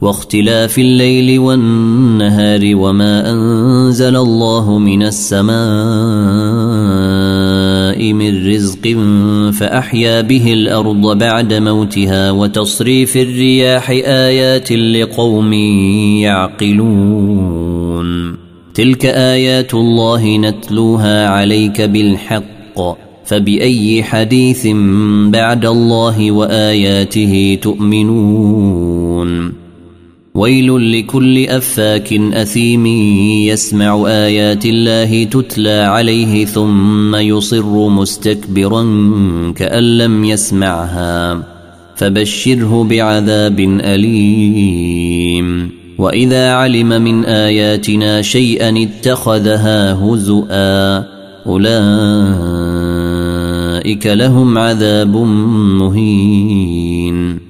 واختلاف الليل والنهار وما أنزل الله من السماء من رزق فأحيا به الأرض بعد موتها وتصريف الرياح آيات لقوم يعقلون. تلك آيات الله نتلوها عليك بالحق فبأي حديث بعد الله وآياته تؤمنون. ويل لكل أفاك أثيم يسمع آيات الله تتلى عليه ثم يصر مستكبرا كأن لم يسمعها فبشره بعذاب أليم وإذا علم من آياتنا شيئا اتخذها هزؤا أولئك لهم عذاب مهين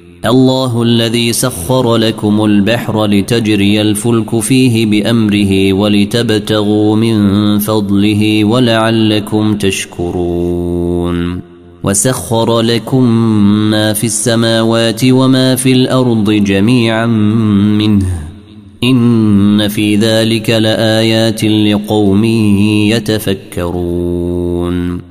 الله الذي سخر لكم البحر لتجري الفلك فيه بأمره ولتبتغوا من فضله ولعلكم تشكرون. وسخر لكم ما في السماوات وما في الأرض جميعا منه. إن في ذلك لآيات لقوم يتفكرون.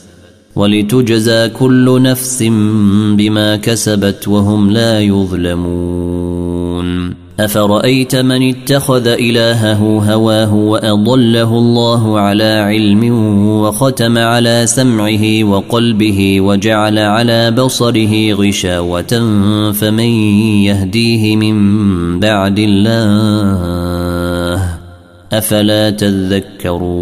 ولتجزى كل نفس بما كسبت وهم لا يظلمون. أفرأيت من اتخذ إلهه هواه وأضله الله على علم وختم على سمعه وقلبه وجعل على بصره غشاوة فمن يهديه من بعد الله؟ أفلا تذكرون؟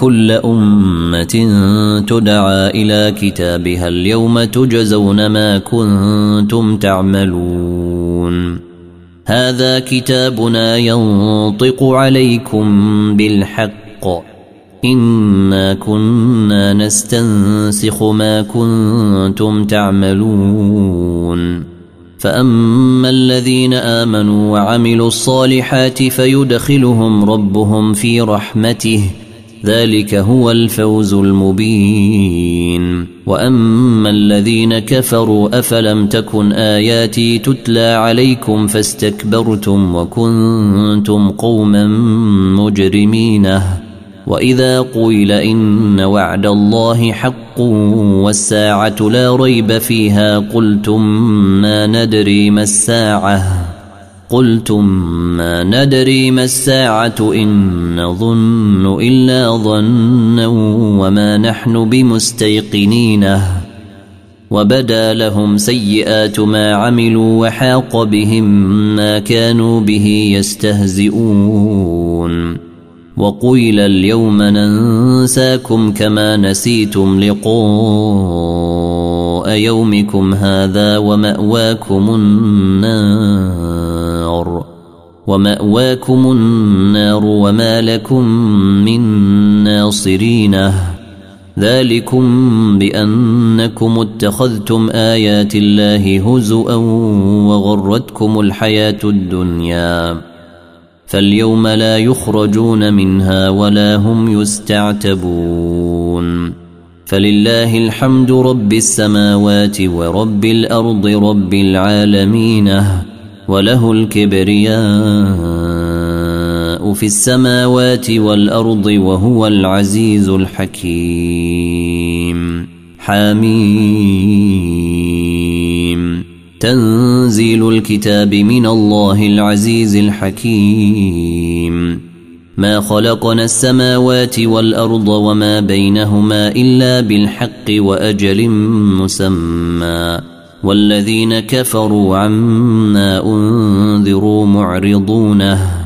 كل أمة تدعى إلى كتابها اليوم تجزون ما كنتم تعملون. هذا كتابنا ينطق عليكم بالحق. إنا كنا نستنسخ ما كنتم تعملون. فأما الذين آمنوا وعملوا الصالحات فيدخلهم ربهم في رحمته. ذلك هو الفوز المبين. وأما الذين كفروا أفلم تكن آياتي تتلى عليكم فاستكبرتم وكنتم قوما مجرمين. وإذا قيل إن وعد الله حق والساعة لا ريب فيها قلتم ما ندري ما الساعة. قلتم ما ندري ما الساعة إن نظن إلا ظنا وما نحن بمستيقنين وبدا لهم سيئات ما عملوا وحاق بهم ما كانوا به يستهزئون وقيل اليوم ننساكم كما نسيتم لقاء يومكم هذا ومأواكم النار ومأواكم النار وما لكم من ناصرين. ذلكم بأنكم اتخذتم آيات الله هزوا وغرتكم الحياة الدنيا. فاليوم لا يخرجون منها ولا هم يستعتبون. فلله الحمد رب السماوات ورب الأرض رب العالمين. وله الكبرياء في السماوات والأرض وهو العزيز الحكيم. حميم. تنزيل الكتاب من الله العزيز الحكيم. ما خلقنا السماوات والأرض وما بينهما إلا بالحق وأجل مسمى. والذين كفروا عما أنذروا معرضونه.